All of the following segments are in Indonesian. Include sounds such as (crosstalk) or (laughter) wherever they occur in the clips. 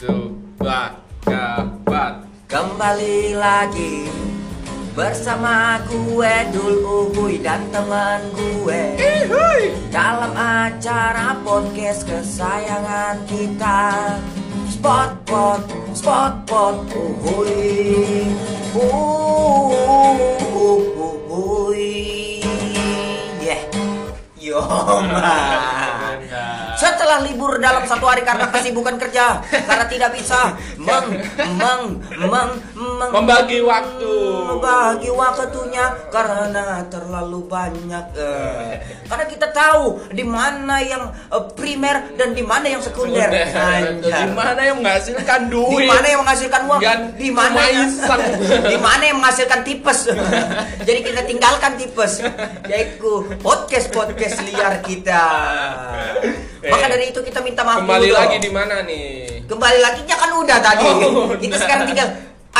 Dua, keempat. Kembali lagi bersama gue Dul Ubuy dan teman gue. Dalam acara podcast kesayangan kita. Spotpot, Spotpot, uhuy. Uhuy Yeah. Yoma (laughs) setelah libur dalam satu hari karena kesibukan kerja karena tidak bisa. (laughs) Meng meng meng, meng Membagi waktu. membagi waktunya karena terlalu banyak eh. karena kita tahu di mana yang eh, primer dan di mana yang sekunder. Di mana yang menghasilkan di duit? mana yang menghasilkan uang. Di mana (laughs) di mana yang menghasilkan tipes. (laughs) Jadi kita tinggalkan tipes. Yaitu podcast podcast liar kita. Maka dari itu kita minta maaf Kembali dulu lagi di mana nih? kembali lagi ya kan udah tadi. Oh, kita udah. sekarang tinggal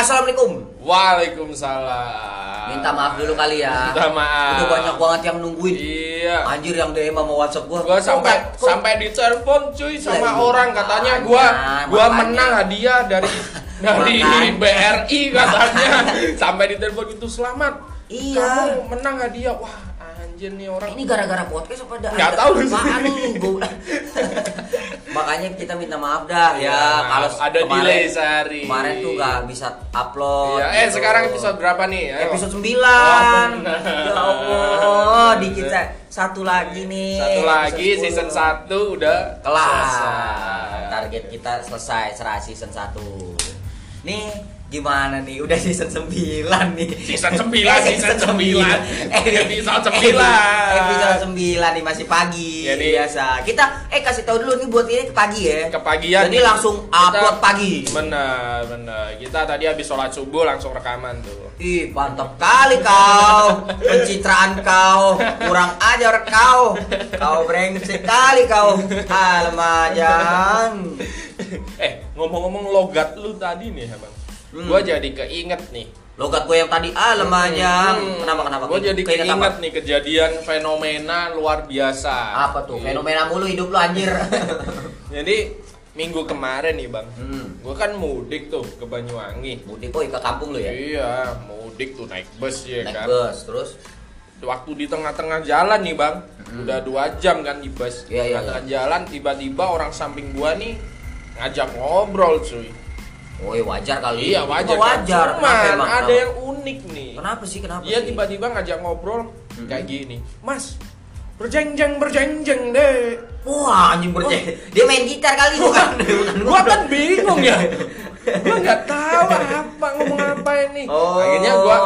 assalamualaikum Waalaikumsalam. minta maaf dulu kali ya Minta maaf. udah banyak banget yang nungguin Iya. anjir yang DM sama WhatsApp gua Gua sampai kok- sampai ditelepon cuy sama Lah, orang katanya gua makanya, gua makanya. menang hadiah dari (laughs) dari. BRI katanya. (laughs) sampai ditelepon itu selamat. Iya. Kamu menang hadiah. Wah, anjir nih orang. ini gara-gara podcast apa ada Nggak ada tahu sih. nih gua (laughs) makanya kita minta maaf dah Iya, ya kalau maaf. Ada delay sehari. kemarin tuh gak bisa upload Iya, eh gitu. sekarang episode berapa nih? Ayo. episode 9 Oh, ya Allah dikit saya satu lagi nih Satu lagi season 10. 1 udah kelar target kita selesai serah season 1 nih gimana nih udah season 9 nih Season 9, Eh, (laughs) season 9. (laughs) Episode 9. episode 9 nih masih pagi Ya, nih. biasa kita eh kasih tahu dulu nih buat ini ke pagi ya Kepagian jadi nih. langsung Kita- upload pagi Benar, benar. Kita tadi habis sholat subuh langsung rekaman tuh. Ih, mantap kali kau. Pencitraan kau. Kurang ajar kau. Kau brengsek kali kau. Alemajang. eh, ngomong-ngomong logat lu tadi nih, Bang. Hmm. Gua jadi keinget nih. Logat gue yang tadi alemajang. Kenapa kenapa? Gue jadi Keinget keinget nih kejadian fenomena luar biasa. Apa tuh? Iya. Fenomena mulu hidup lu anjir. (laughs) Jadi minggu kemarin nih, Bang. hmm. Gue kan mudik tuh ke Banyuwangi. Mudik kok ke kampung lu ya? Iya, mudik tuh naik bus ya Naik kan. bus terus. waktu di tengah-tengah jalan nih bang Hmm. udah dua jam kan di bus Iya, iya, tengah jalan tiba-tiba orang samping gua nih ngajak ngobrol cuy Oh, iya, wajar kali. iya wajar mah wajar. kan? Kenapa cuman emang? ada Kenapa? yang unik nih Kenapa sih? Kenapa sih? tiba-tiba ngajak ngobrol Hmm. kayak gini mas berjengjeng berjengjeng deh Wah, anjing. Dia main gitar kali bukan? (laughs) bukan gua kan bingung ya gua nggak tahu (laughs) apa ngomong apa ini Oh. akhirnya gua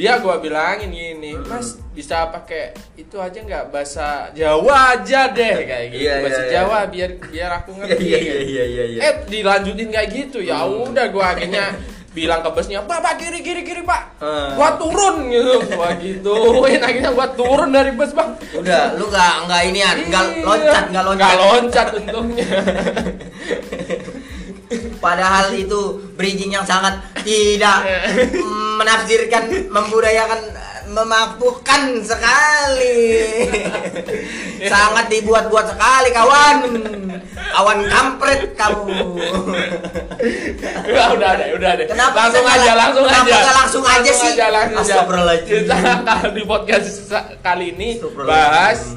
dia gua bilangin gini mas bisa pakai itu aja nggak bahasa Jawa aja deh kayak gitu Iya, iya, bahasa iya. Jawa biar biar aku (laughs) Iya ngerti iya gitu. iya iya iya. eh dilanjutin kayak gitu ya Hmm. udah gua akhirnya bilang ke busnya bapak kiri kiri kiri pak Hmm. gua turun gitu gua gituin akhirnya gua turun dari bus bang Udah, lu gak nggak inian, nggak Iya. loncat, nggak loncat. nggak loncat untungnya (laughs) Padahal itu bridging yang sangat tidak menafsirkan, membudayakan, memabukkan sekali. sangat dibuat-buat sekali kawan. Kawan kampret kamu. udah udah deh udah deh Kenapa langsung aja langsung aja nggak langsung aja sih? langsung aja kita di podcast kali ini bahas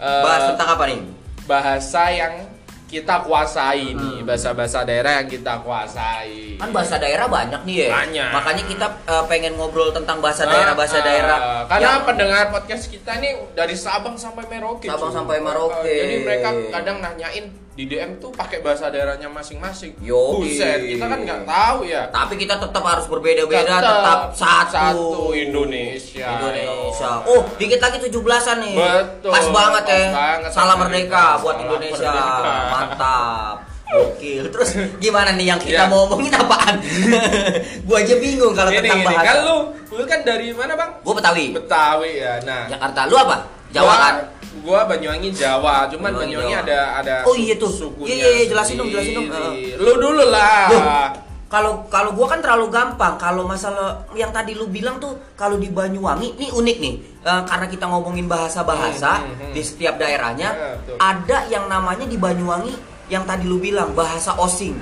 eh, Bahas tentang apa nih? bahasa yang kita kuasai nih Hmm. bahasa-bahasa daerah yang kita kuasai Kan bahasa daerah banyak nih ya. Banyak. Makanya kita eh, pengen ngobrol tentang bahasa Ah, daerah, bahasa ah, daerah. karena yang- pendengar podcast kita ini dari Sabang sampai Merauke Sabang cuy. sampai Merauke. Eh, jadi mereka kadang nanyain di DM tuh pakai bahasa daerahnya masing-masing Yoi. buset kita kan nggak tahu ya Tapi kita tetap harus berbeda-beda, Tetap tetap satu. satu Indonesia. Indonesia. Oh, dikit lagi 17-an nih. Betul. Pas banget ya. Banget. Salam merdeka buat Salam Indonesia. merdeka. Mantap. Gokil. Terus gimana nih yang kita Iya. mau ngomongin apaan? (laughs) gua aja bingung kalau tentang ini, bahasa. kan lu, lu kan dari mana bang? Gua Betawi. Betawi ya. Nah, Jakarta. Lu apa? Jawa gua- kan? Gua Banyuwangi Jawa, cuman Banyuwangi Banyuwangi Jawa. ada ada Oh, iya tuh. sukunya Iya, iya, iya, jelasin dong, jelasin dong. sendiri. Lu dulu lah. Kalau kalau gua kan terlalu gampang. Kalau masalah yang tadi lu bilang tuh kalau di Banyuwangi ini unik nih. Eh, karena kita ngomongin bahasa-bahasa Hmm, hmm, hmm. di setiap daerahnya Ya, betul. ada yang namanya di Banyuwangi yang tadi lu bilang bahasa osing.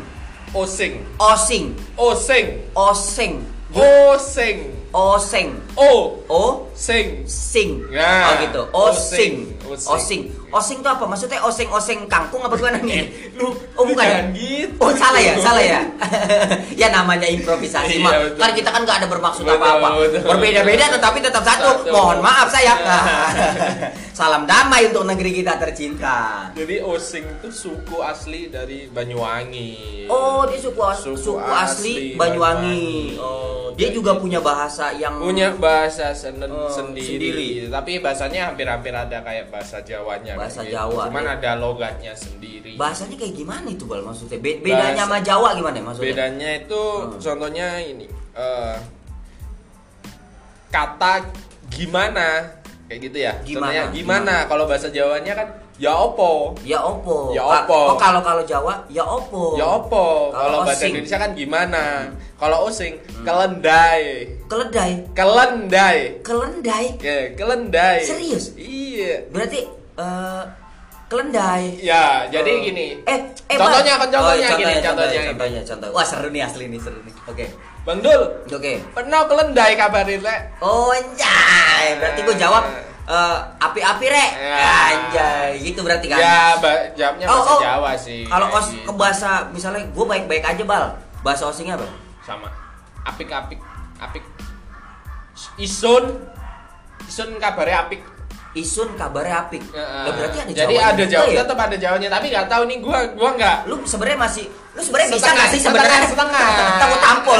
Osing. Osing, Osing. oseng, Osing. Oseng, O. o Sing. sing. Ya, Oh gitu. Osing. osing. Osing. Osing itu apa? Maksudnya oseng-oseng kangkung apa gimana nih? (laughs) Lu, Oh, bukan ya? jangan gitu. Oh salah ya, salah ya. (laughs) (laughs) ya namanya improvisasi Iya, mah. Kan kita kan nggak ada bermaksud apa-apa. Berbeda-beda tetapi tetap satu. Satu. Mohon maaf saya. Salam damai untuk negeri kita tercinta. Jadi Osing itu suku asli dari Banyuwangi. Oh, dia suku, as- Suku suku asli asli, Banyuwangi. Banyuwangi. Oh, dia Jadi- juga punya bahasa yang punya bahasa sen- Oh, sendiri. sendiri. tapi bahasanya hampir-hampir ada kayak bahasa Jawanya Bahasa gitu. Jawa, cuman ya. ada logatnya sendiri bahasanya kayak gimana itu bal maksudnya? Be- bedanya Bahasa- sama Jawa gimana ya maksudnya? bedanya itu Hmm. contohnya ini eh, kata gimana kayak gitu ya Gimana? contohnya gimana, Gimana? kalau bahasa Jawanya kan ya opo Ya opo. Ya opo. Oh kalau kalau Jawa ya opo. ya opo Kalau bahasa. Indonesia kan gimana kalau osing kelendai Keledai. kelendai Kelendai. ya kelendai Serius? iya Berarti eh kelendai. ya jadi Oh. gini Eh, eh Contohnya, kan contohnya Oh, gini, contohnya, contohnya contohnya, gini. contohnya, contoh. Wah seru nih asli nih seru nih. Oke, Bang Dul oke. pernah kelendai kabarin le Oh anjay, berarti gue jawab eh, api-api rek. Ya. Anjay, gitu berarti kan. ya jawabnya Oh, bahasa oh. Jawa sih Kalau os gitu. ke bahasa misalnya gue baik-baik aja bal. Bahasa osingnya apa? sama apik apik apik isun isun kabarnya apik Isun kabarnya apik. Heeh. Lah, berarti ada jadi Jawanya ada juga jawab ya? tetap ada jawabnya tapi nggak tahu nih gua gua nggak Lu sebenarnya masih lu sebenarnya bisa Setengah, nggak sih sebenarnya? setengah, setengah.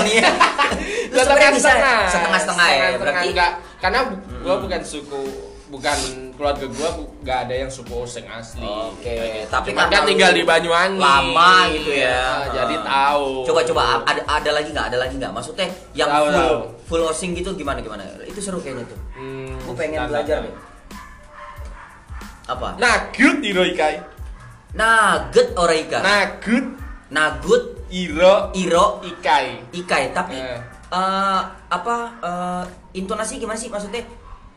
Nih. (laughs) lu sebenarnya bisa setengah-setengah ya. Berarti enggak karena bu- gua bukan suku bukan keluarga gua bu- nggak ada yang suku Oseng asli Oke, Kayak gitu. tapi Cuman kan tinggal di Banyuwangi lama gitu ya. Iya, jadi Heeh. tahu Coba-coba ada ada lagi nggak? Ada lagi nggak? Maksudnya yang Tahu, full tahu. full osing gitu gimana gimana? Itu seru kayaknya tuh. Hmm, Gue pengen belajar nih. Apa? Nagut iro ikai. Nugget oraika. Nagut Nagut iro iro ikai. ikai tapi Eh. eh, apa eh, intonasi gimana sih maksudnya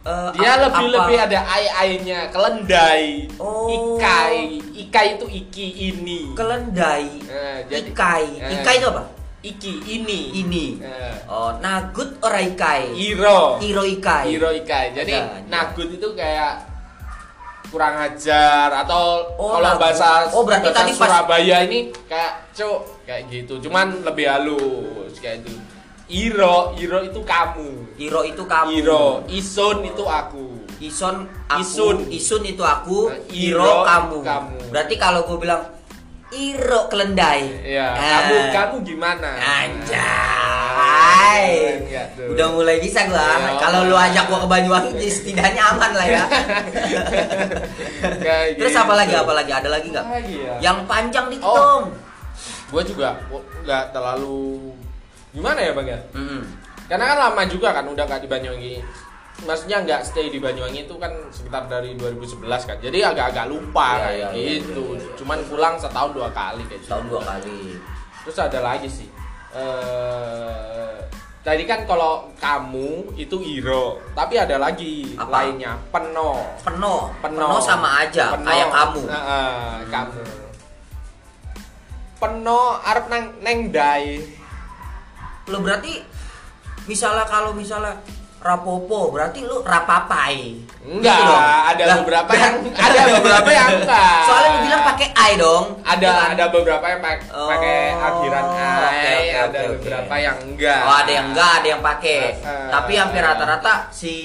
Eh, Dia ap- lebih apa- lebih ada ai ainya, kelendai. Oh. Ikai, ikai itu iki ini. kelendai Eh, jadi- ikai eh. ikai itu apa Iki ini. ini Eh. oh nagut ora ikai Iro. iro ikai Iro ikai. Jadi ada. nagut itu kayak kurang ajar atau Oh, kalau nagut. bahasa Oh, berarti bahasa tadi pas- Surabaya ini kayak cok kayak gitu. Cuman lebih halus kayak itu. Iro, Iro itu kamu. iro itu kamu Iro, Isun itu aku. ison aku Isun. isun itu aku Nah, iro, iro kamu. kamu. berarti kalau gue bilang iro kelendai Iya, Eh. kamu kamu gimana? Anjay. Tuh. Udah mulai bisa gua. Iya. Kalau lu ajak gua ke Banyuwangi setidaknya aman lah ya. (laughs) Kayak (laughs) Terus gitu. apa lagi? Apa lagi? Ada lagi nggak? Ya. Yang panjang dikit Oh. dong. Gua juga nggak terlalu gimana ya bang ya? Mm-mm. Karena kan lama juga kan udah nggak di Banyuwangi. Maksudnya nggak stay di Banyuwangi itu kan sekitar dari 2011 kan. Jadi agak-agak lupa Iya, kayak iya, gitu. iya, iya. Cuman pulang setahun dua kali kayak gitu. Tahun dua kali. Terus ada lagi sih. Eh tadi kan kalau kamu itu Iro, tapi ada lagi Apa? lainnya Peno. Peno. Peno. Peno sama aja Peno. kayak kamu. Heeh, Ah, kamu. Peno arep nang neng dai. Lo berarti misalnya kalau misalnya rapopo berarti lu rapapai. Enggak, Gitu ada Lah, beberapa ber- yang (laughs) ada beberapa yang enggak. Soalnya lu bilang pakai ai dong. ada Iya kan? ada beberapa yang pak- Oh, pakai akhiran oke, ai, oke, ada oke. beberapa yang enggak. Oh, ada yang enggak, ada yang pakai. Eh, Tapi hampir rata-rata si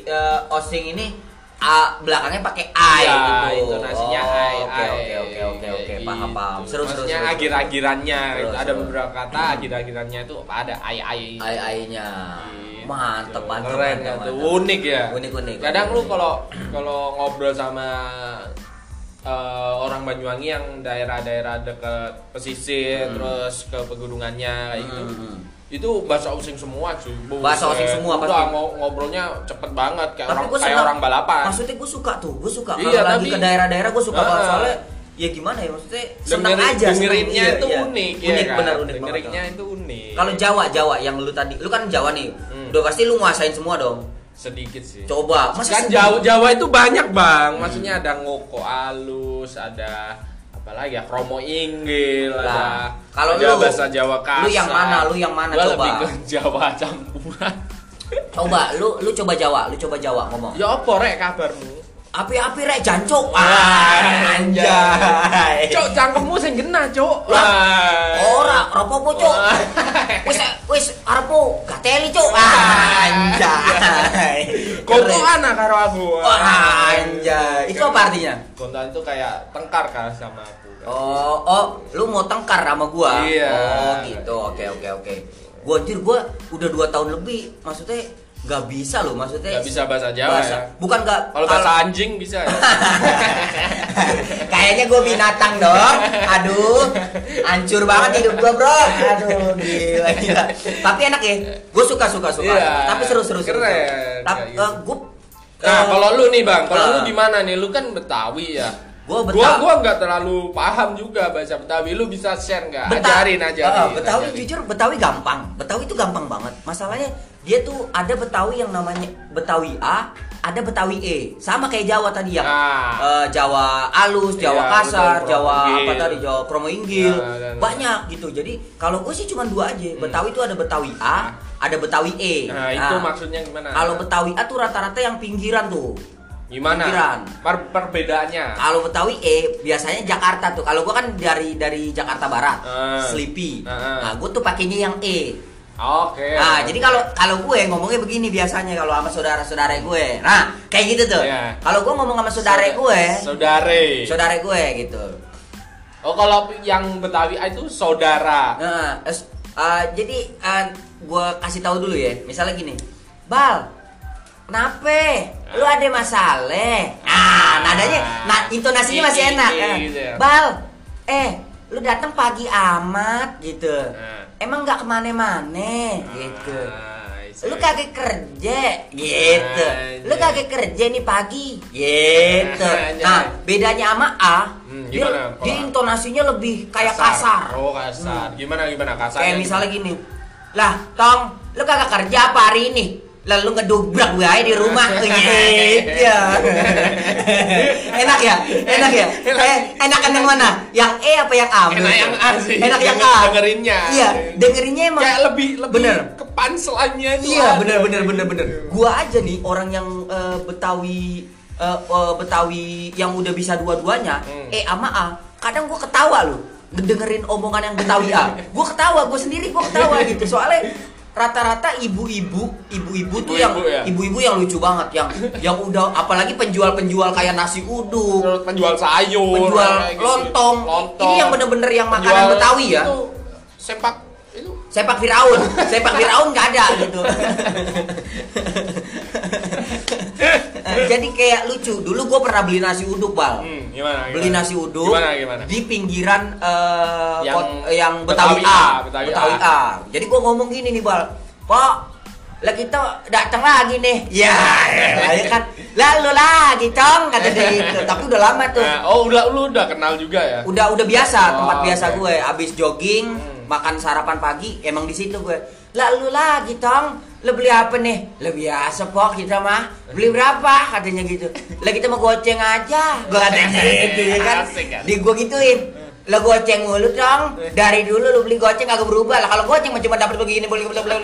eh, osing ini A, belakangnya pakai ai Iya, gitu. intonasinya Oh, ai, Oke, oke, oke, oke, oke, kayak paham, gitu. paham. Seru, seru, Maksudnya akhir-akhirannya ada beberapa kata akhir-akhirannya itu ada ai ai. ai ai-nya. Gitu. Mantep, mantep, Keren mantep, kan mantep. Unik ya. Unik, unik. Kadang unik, lu kalau kalau ngobrol sama eh, orang Banyuwangi yang daerah-daerah dekat pesisir Hmm. terus ke pegunungannya kayak gitu. Hmm, hmm. Itu bahasa osing semua cuy. Bahasa osing Buset. semua Udah, pasti. ngo- ngobrolnya cepet banget kayak orang gua kayak orang balapan. Maksudnya gue suka tuh, gue suka Iya, kalau lagi tapi- ke daerah-daerah gue suka banget soalnya ya gimana ya maksudnya senang Dengerin- aja dengerinnya Iya, itu iya. unik, ya unik kan? benar unik banget. Dengerinnya itu unik. Kalau Jawa Jawa yang lu tadi, lu kan Jawa nih, Hmm. udah pasti lu nguasain semua dong. sedikit sih. Coba, masa kan? Jawa Jawa itu banyak bang. Maksudnya ada ngoko alus, ada apalagi ya kromo inggil Lah, kalau lu- bahasa Jawa kasar lu yang mana? Lu yang mana Gua coba? lebih ke Jawa campuran Coba lu lu coba Jawa, lu coba Jawa ngomong. ya apa rek kabarmu Api-api rek jancuk. Wah, anjay. cok cangkemmu sing genah cok Lah, Wah. Ora, ropo cuk. Wah. Wis wis arepmu gateli cuk. Anjay. Ah karo aku Wah, anjay. Itu apa artinya? kontoan itu kayak tengkar kan sama aku kan. Oh, oh, lu mau tengkar sama gua? Iya. Oh, gitu. Oke, oke, oke. Gua anjir gua udah dua tahun lebih, maksudnya nggak bisa loh, maksudnya. Nggak bisa bahasa Jawa ya? Bukan nggak. kalau bahasa anjing bisa ya (laughs) Kayaknya gue binatang dong. Aduh, hancur banget hidup gue bro. Aduh, gila gila. Tapi enak ya. Gue suka suka suka. Iya. Tapi seru seru seru. Keren, Tapi kayak gitu. gue Nah, kalau lu nih bang, kalau Ah. lu di mana nih? Lu kan Betawi ya. Gua Gua Betawi. gua nggak terlalu paham juga bahasa Betawi. Lu bisa share nggak? Ajarin, ajarin. Ah, Betawi ajarin. jujur Betawi gampang. Betawi itu gampang banget. Masalahnya dia tuh ada Betawi yang namanya Betawi A, ada Betawi E. Sama kayak Jawa tadi yang Ah. eh, Jawa alus, Jawa Iya, kasar, betul, Jawa apa tadi Jawa kromo inggil. Nah, dan- Banyak gitu. Jadi kalau gue sih cuma dua aja. Hmm. Betawi itu ada Betawi A, ada Betawi E. Nah, itu maksudnya gimana? Kalau Betawi A tuh rata-rata yang pinggiran tuh. Gimana? pinggiran. Per- perbedaannya. Kalau Betawi E biasanya Jakarta tuh. Kalau gua kan dari dari Jakarta Barat, Ah. Sleepy. Ah. Nah, gua tuh pakainya yang E. Oke. Nah, jadi kalau kalau gue ngomongnya begini biasanya kalau sama saudara-saudara gue. Nah, kayak gitu tuh. Iya. Kalau gue ngomong sama saudara gue, Saudare. saudara gue gitu. Oh, kalau yang Betawi itu saudara. Nah, uh, jadi uh, gue kasih tahu dulu ya. Misalnya gini, Bal, kenapa? Lu ada masalah? Ah, nadanya, nah intonasinya masih enak. Iya, kan? gitu ya. Bal, eh, lu datang pagi amat gitu. Nah. Emang nggak ke mana-mana gitu. Ah, Lu kagak kerja gitu. Lu kagak kerja nih pagi gitu. Anjay. Nah, bedanya sama A, Hmm, dia, gimana dia intonasinya lebih kayak kasar. Oh, kasar. Gimana gimana kasar? Kayak misalnya gini. Lah, Tong, lu kagak kerja apa hari ini? Lalu ngedobrak gue aja di rumah gitu. (laughs) enak ya? Enak ya? Eh, enakan yang mana? Yang E apa yang A? Enak yang A sih. Enak yang A. Dengerinnya. Iya, dengerinnya emang kayak lebih lebih Bener. ke itu Iya ada. bener bener bener bener. Gua aja nih orang yang eh, Betawi eh, eh, Betawi yang udah bisa dua-duanya, Hmm. E sama A, kadang gua ketawa loh ngedengerin omongan yang Betawi A. Gua ketawa, gua sendiri gua ketawa gitu. Soalnya rata-rata ibu-ibu, ibu-ibu tuh yang Ibu-ibu ya? yang lucu banget, yang yang udah apalagi penjual-penjual kayak nasi uduk, penjual sayur, penjual gitu. lontong. lontong. Ini yang bener-bener yang makanan Penjual Betawi ya. itu sepak itu Sepak Firaun, (laughs) sepak Firaun nggak ada gitu. (laughs) Eh, Jadi kayak lucu. Dulu gue pernah beli nasi uduk bal. hmm, gimana, Beli gimana? nasi uduk Gimana gimana? di pinggiran eh, Yang kot- yang Betawi, Betawi A, A, Betawi A. Jadi gue ngomong gini nih bal, Pak, lah kita datang lagi nih. Ya, ya kan. Lalu lagi tong kata dia gitu. (laughs) Tapi udah lama tuh. Nah, oh udah lu udah kenal juga ya? Udah udah biasa Oh, tempat biasa gue. Abis jogging, Hmm. Makan sarapan pagi, emang di situ gue. Lalu lagi tong, lo beli apa nih? Lo biasa pok kita mah. Beli berapa? Katanya gitu. Lah kita mau goceng aja. Gue katanya (laughs) gitu ya kan. Kan? Di gue gituin. Lo goceng mulu dong. Dari dulu lo beli goceng agak berubah lah. Kalau goceng cuma dapat begini, boleh boleh boleh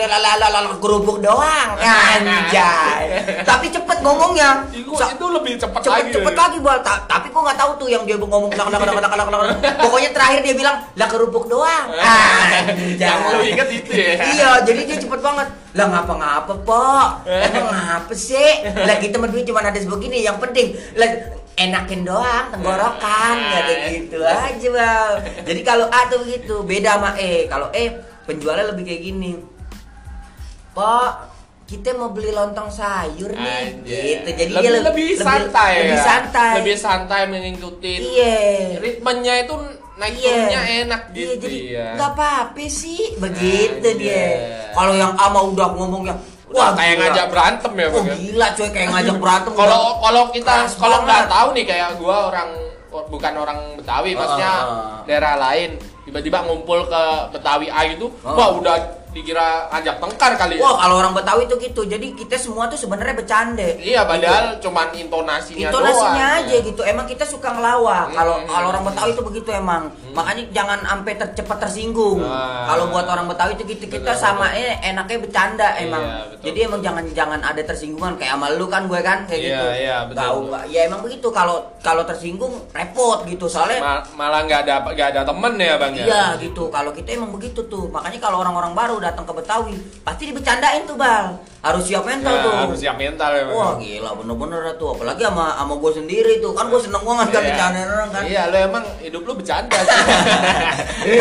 kerupuk doang. (laughs) Anjay. Tapi cepet ngomongnya. Itu, lebih cepat cepet lagi. cepet lagi bal Ta- tapi gua nggak tahu tuh yang dia ngomong kelak kelak kelak kelak kelak pokoknya terakhir dia bilang lah kerupuk doang (laughs) Anjay. Yang lu inget itu ya? iya jadi dia cepet banget lah ngapa ngapa pok emang ngapa sih lah kita duit cuma ada sebegini yang penting lah enakin doang tenggorokan ya kayak gitu aja bal jadi kalau A tuh begitu beda sama E kalau E penjualnya lebih kayak gini Pok, kita mau beli lontong sayur nih. Anjay. Gitu. Jadi lebih, dia le- lebih santai Lebih ya? santai. Lebih santai mengikuti Iya. ritmenya itu naik Iya. turunnya enak Iya, gitu jadi ya. nggak apa-apa sih begitu Anjay. dia. Kalau yang ama udah ngomongnya Wah, kayak gila. ngajak berantem ya, Oh, Bang. ya? gila coy kayak ngajak (laughs) berantem. Kalau kalau kita kalau nggak tahu nih kayak gua orang bukan orang Betawi, maksudnya Ah. daerah lain tiba-tiba ngumpul ke Betawi A itu, Ah. wah udah dikira ajak tengkar kali ya. Wah, kalau orang Betawi itu gitu. Jadi kita semua tuh sebenarnya bercanda. Iya, padahal cuman intonasinya intonasinya doang. aja gitu emang kita suka ngelawak kalau Hmm. kalau orang Betawi itu begitu emang makanya jangan sampai ter- cepat tersinggung Ah. kalau buat orang Betawi itu gitu kita Betul, sama eh, enaknya bercanda emang Iya, betul. jadi emang jangan jangan ada tersinggungan kayak sama lu kan gue kan kayak Iya, gitu iya, betul, Tahu ya emang begitu kalau kalau tersinggung repot gitu soalnya Ma- malah nggak ada nggak ada temen ya bang ya. Iya gitu. Kalau kita emang begitu tuh. Makanya kalau orang-orang baru datang ke Betawi, pasti dibecandain tuh, Bal. Harus siap mental Nah, tuh. harus siap mental ya. Wah gila bener-bener tuh apalagi sama sama gue sendiri tuh kan gue seneng banget kan Iya. bercandain orang kan Iya, lo emang hidup lu bercanda. sih. (laughs)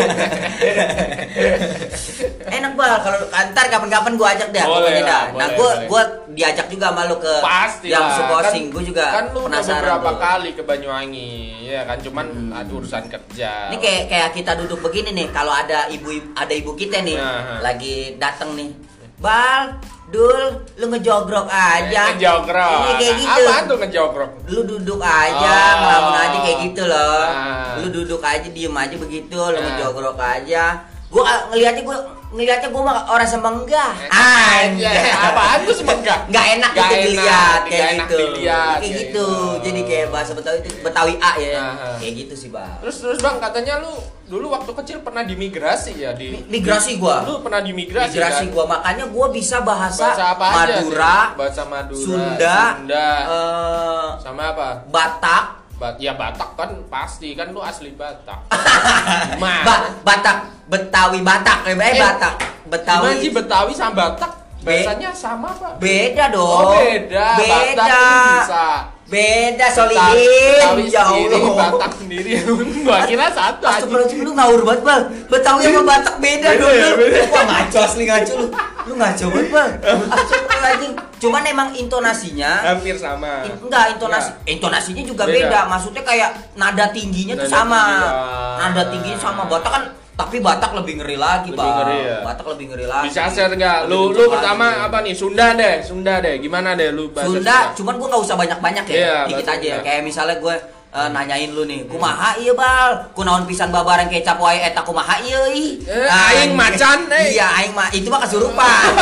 enak bal kalau ntar kapan-kapan gue ajak deh Boleh lah, dah. nah gue gue diajak juga sama lu ke Pasti yang supporting Kan- gue juga kan lu udah penasaran beberapa tuh. kali ke Banyuwangi ya kan cuman Hmm. ada urusan kerja ini kayak kayak kita duduk begini nih kalau ada ibu ada ibu kita nih Nah. lagi dateng nih bal dul lu ngejogrok aja ngejogrok ini kayak gitu apaan tuh ngejogrok lu duduk aja Oh. ngelamun aja kayak gitu loh Nah. lu duduk aja diem aja begitu lu Nah. ngejogrok aja gua ah, ngeliatnya gua ngeliatnya gua mah orang semenggah Anjay, apaan tuh semenggah? nggak enak Nggak gitu dilihat kayak enak gitu dilihat, kayak gitu gitu. jadi kayak bahasa betawi itu betawi a ya Nah. kayak gitu sih bang terus terus bang katanya lu dulu waktu kecil pernah di migrasi ya di Mi- migrasi gua. lu pernah di migrasi, migrasi kan? gua makanya gua bisa bahasa, bahasa apa aja Madura sih? bahasa Madura Sunda, Sunda eh, sama apa Batak Bat ya Batak kan pasti kan lu asli Batak. (laughs) Gimana? ba Batak Betawi Batak. Eh, eh Eh, Batak. Gimana Betawi sih Betawi sama Batak? Bahasanya sama pak. Beda dong. Oh beda, Batak Beda. itu bisa. Beda Betawi Solihin. Ya sendiri, Allah. Batak sendiri. (laughs) Gua kira satu aja. Astagfirullahaladzim lu ngawur banget bal. Betawi sama Batak beda Beda dong ya, beda. Wah ngaco asli ngaco lu. Lu ngaco banget bal. Astagfirullahaladzim Cuman emang intonasinya Hampir sama in- Enggak intonasi Intonasinya juga Beda. beda. Maksudnya kayak nada tingginya tuh Nada sama tinggi, ya. Nada tingginya sama Batak kan Tapi Batak lebih ngeri lagi Lebih bal ngeri ya? Batak lebih ngeri lagi Bisa share nggak? Lebih Lu lu pertama apa nih? Sunda deh, Sunda deh. Gimana deh lu bahasa Sunda, cuman gua nggak usah banyak-banyak ya, Iya, dikit aja. Sunda. Kayak misalnya gue eh, nanyain lu nih, kumaha iya bal, kunaon pisan babarang kecap wae eta kumaha iya ih. Eh, aing macan, (laughs) eh. Iya, aing mah itu mah kesurupan. (laughs)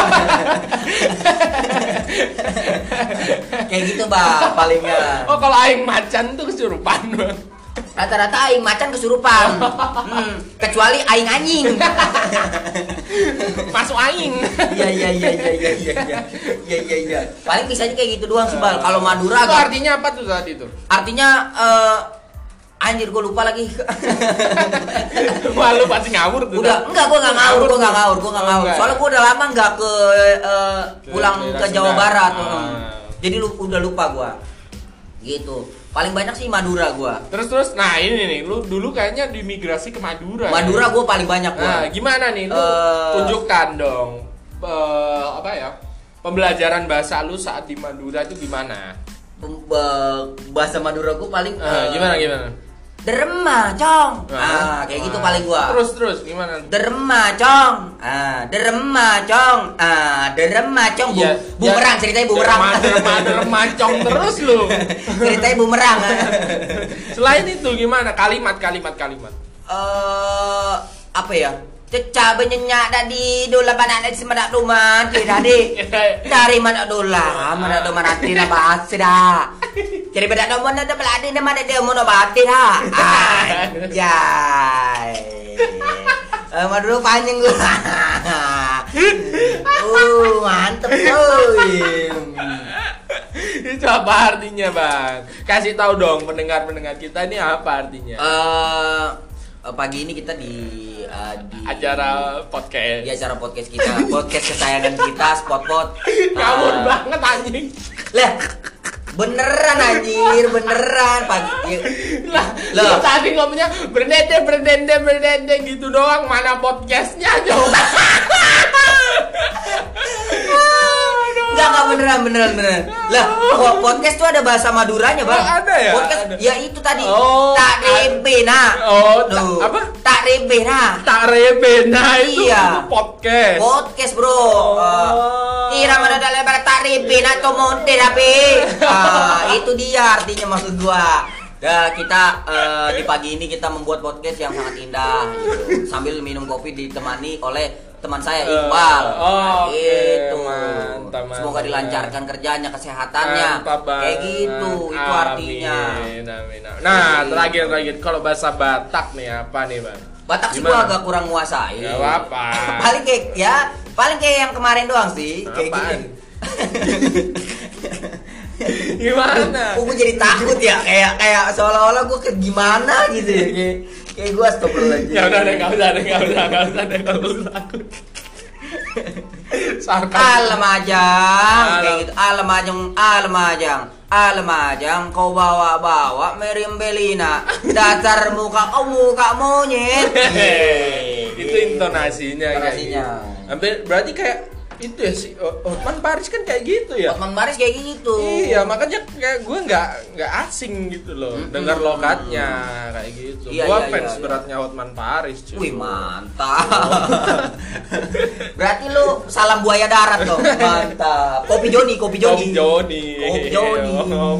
Kayak gitu bal, palingnya. Oh kalau aing macan tuh kesurupan bang. Rata-rata aing macan kesurupan. Hmm, kecuali aing anjing. (laughs) Masuk aing. Iya iya iya iya iya iya iya iya iya iya. Paling bisanya kayak gitu doang sih bal. Kalau Madura Itu agak artinya apa tuh tadi tuh? artinya eh anjir gue lupa lagi (laughs) Wah lu pasti ngawur tuh. udah enggak gue nggak ngawur gue nggak ngawur gue nggak Oh, ngawur enggak. soalnya gue udah lama nggak ke Ke pulang ke Jawa. Barat Ah. jadi lu udah lupa gue gitu paling banyak sih Madura gue Terus terus, nah ini nih, lu dulu kayaknya dimigrasi ke Madura. Madura ya? gue paling banyak gue Nah, gimana nih? Lu Eh. tunjukkan dong. eh, apa ya? Pembelajaran bahasa lu saat di Madura itu gimana? bahasa Madura gue paling Eh, eh, gimana gimana? Derema cong ah. Kayak gitu paling gue Terus terus gimana? derema cong ah derema cong ah derema cong Bu- Iya, bumerang ya, ceritanya bumerang. Derma, derma, derma, cong terus lu. (laughs) ceritanya bumerang. Selain itu gimana? Kalimat kalimat kalimat. eh apa ya Cecah benyenyak tadi dola banak dari semedak rumah tidak di dari mana dola mana do mana ti na bahas dah (laughs) jadi beda do mana do beladi na mana dia mau bati dah anjay Eh, Madura panjang gua. (laughs) uh, mantep tuh. Itu apa artinya, Bang? Kasih tahu dong pendengar-pendengar kita ini apa artinya? Eh, pagi ini kita di eh, di Acara podcast. di acara podcast kita, podcast kesayangan kita, Spotpot. Ngawur Eh, banget anjing. Lah, beneran anjir, beneran pagi. Lah, Loh. lu tadi ngomongnya berdende berdende berdende gitu doang. Mana podcastnya coba? (laughs) Enggak, enggak beneran, beneran, beneran. Lah, po- podcast tuh ada bahasa Maduranya, Bang. Oh, ada ya? Podcast Ada. ya itu tadi. Oh, tak rebe nah. Oh, tak- Tuh. apa? Tak rebe nah. Tak rebena itu, Iya. itu podcast. Podcast, Bro. Oh. Eh, Kira mana dalam lebar tak rebe nah to monte tapi. (laughs) Ah, itu dia artinya maksud gua. Dah kita eh, di pagi ini kita membuat podcast yang sangat indah gitu. sambil minum kopi ditemani oleh teman saya Iqbal. oh, Nah, Semoga dilancarkan kerjanya, kesehatannya. Kayak gitu, itu Amin, artinya. amin, amin. Nah, terakhir terakhir kalau bahasa Batak nih apa nih, Bang? Batak sih gua agak kurang nguasai. Gak apa-apa. (laughs) paling kayak ya, paling kayak yang kemarin doang sih, kayak Apaan? gini. (laughs) Gimana? Oh, gue jadi takut ya, kayak kayak seolah-olah gue ke gimana gitu ya. Kayak, kayak gue astagfirullahaladzim. Ya udah deh, enggak usah deh, enggak usah, enggak usah deh, enggak usah takut. Sarkas. Alamajang, Alam. kayak gitu. Alamajang, alamajang, alamajang. Kau bawa-bawa Meriam Belina. Datar muka kau muka monyet. itu intonasinya, kayak Intonasinya. gitu. Berarti kayak itu ya si Hotman Paris kan kayak gitu ya. Otman Baris kayak gitu. Iya, makanya kayak gue nggak nggak asing gitu loh, Mm-mm. dengar lokatnya kayak gitu. Iya, gue iya, fans iya, iya. beratnya Hotman Paris. cuy. Wih mantap. Berarti lu salam buaya darat dong. Mantap. Kopi Joni, kopi Kopi Joni. Joni. Kopi Joni. Oh.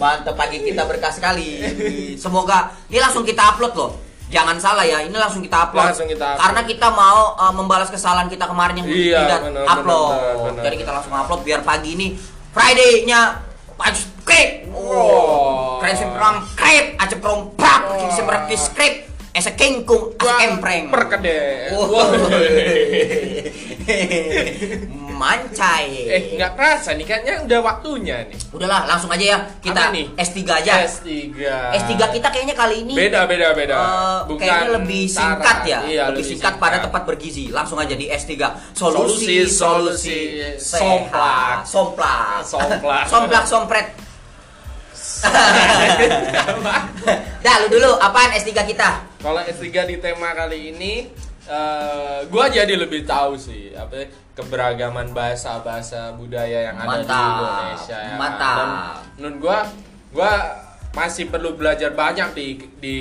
Mantap pagi kita berkah sekali. Semoga ini langsung kita upload loh. Jangan salah ya, ini langsung kita upload. Langsung kita upload. Karena kita mau uh, membalas kesalahan kita kemarin yang Iya, tidak benar, upload. benar, benar. Jadi kita langsung upload biar pagi ini Friday-nya subscribe. Oh. Keren semprong krep, acep krong prak, Oh. semprong krep. Esa kengkung, asa kempreng. Perkede. Wow. (laughs) (laughs) Mancai. Eh, nggak kerasa nih kayaknya udah waktunya nih. Udahlah, langsung aja ya. Kita Apa nih? S3 aja. S3. S3 kita kayaknya kali ini beda beda beda. eh, Bukan kayaknya lebih singkat ya. Iya, lebih singkat pada tepat bergizi. Langsung aja di S3. Solusi, Solusi, solusi, somplak. Somplak. Somplak. Somplak, sompret. (laughs) Dah, lu dulu apaan S3 kita? Kalau S3 di tema kali ini eh gua jadi lebih tahu sih apa ya, keberagaman bahasa-bahasa budaya yang ada di Mantap, Indonesia ya. kan. mantap. Dan menurut gua gua masih perlu belajar banyak di di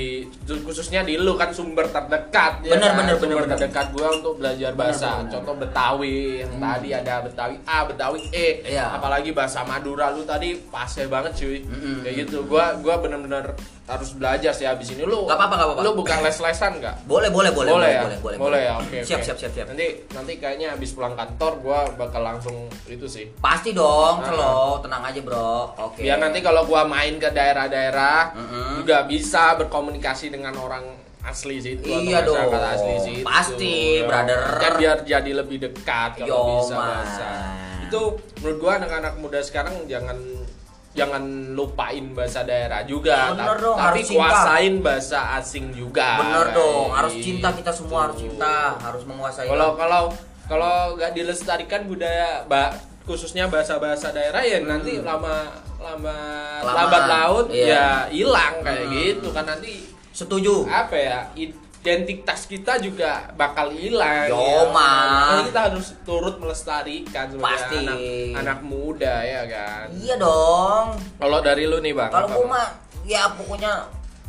khususnya di lu kan sumber terdekat ya Bener, kan? bener, sumber bener, bener. terdekat gua untuk belajar bahasa bener. contoh Betawi yang tadi ada Betawi A Betawi E Iya. apalagi bahasa Madura lu tadi pasnya banget cuy Mm-mm. kayak gitu gua gua bener-bener harus belajar sih habis ini lu Gak apa-apa, gak apa-apa. lu bukan les-lesan nggak Boleh, boleh, boleh, boleh, ya? boleh, boleh, boleh ya oke Siap, oke. siap, siap, siap. nanti nanti kayaknya habis pulang kantor gua bakal langsung itu sih Pasti dong, Ah. slow, tenang aja, Bro. Oke. biar nanti kalau gua main ke daerah-daerah Mm-mm. juga bisa berkomunikasi dengan orang asli situ Iya atau masyarakat dong. asli situ Pasti, Ya, brother. kan biar jadi lebih dekat kalau Yo, bisa man. bahasa itu menurut gua anak-anak muda sekarang jangan jangan lupain bahasa daerah juga Bener dong, tapi harus cinta. kuasain bahasa asing juga Bener dong, harus cinta kita semua harus cinta, harus menguasai. Kalau kalau kalau nggak dilestarikan budaya ba, khususnya bahasa-bahasa daerah ya nanti lama lama Hmm. Lama, lambat laut iya. ya hilang kayak Hmm. gitu kan nanti setuju. apa ya identitas kita juga bakal hilang. Yo, ya. Makanya kita harus turut melestarikan sebagai Pasti. anak, anak muda ya kan. Iya dong. Kalau dari lu nih bang. Kalau gua mah ya pokoknya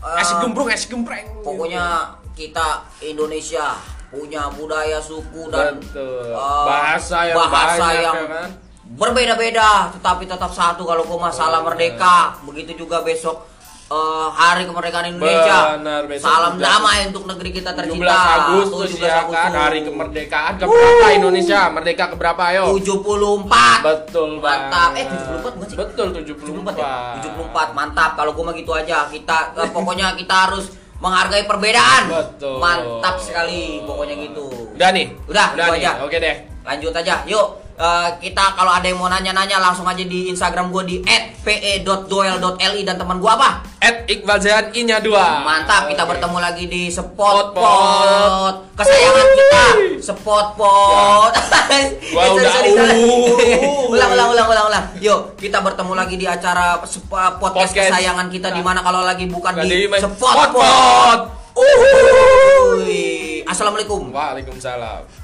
eh, es gembrung es gempreng. pokoknya kita Indonesia punya budaya suku dan Betul. eh, bahasa yang bahasa banyak yang ya kan. berbeda-beda tetapi tetap satu kalau gua salam Bener. merdeka begitu juga besok eh, hari kemerdekaan Indonesia. Benar, besok salam juga. damai untuk negeri kita 17 tercinta Agustus 17 ya kan hari kemerdekaan. Keberapa Indonesia? Merdeka keberapa ayo? 74 betul mantap. Eh banget. 74 bukan sih? Betul 74 74 ya? 74 mantap. Kalau gua mah gitu aja. Kita eh, pokoknya kita harus menghargai perbedaan. Betul. mantap sekali pokoknya gitu. Udah nih? Udah, udah itu nih. aja. oke deh. Lanjut aja yuk eh, kita kalau ada yang mau nanya-nanya langsung aja di Instagram gue di @pe.doel.li dan teman gue apa at Iqbal Zahan Inya 2 mantap kita Oke. bertemu lagi di spot Pot pot kesayangan kita spot pot Gua (laughs) udah, sorry, sorry. uh. (laughs) ulang ulang ulang ulang ulang yuk kita bertemu lagi di acara podcast, Podcast. kesayangan kita di mana kalau lagi bukan Bukan di spot pot Pot. Uhuy. assalamualaikum Waalaikumsalam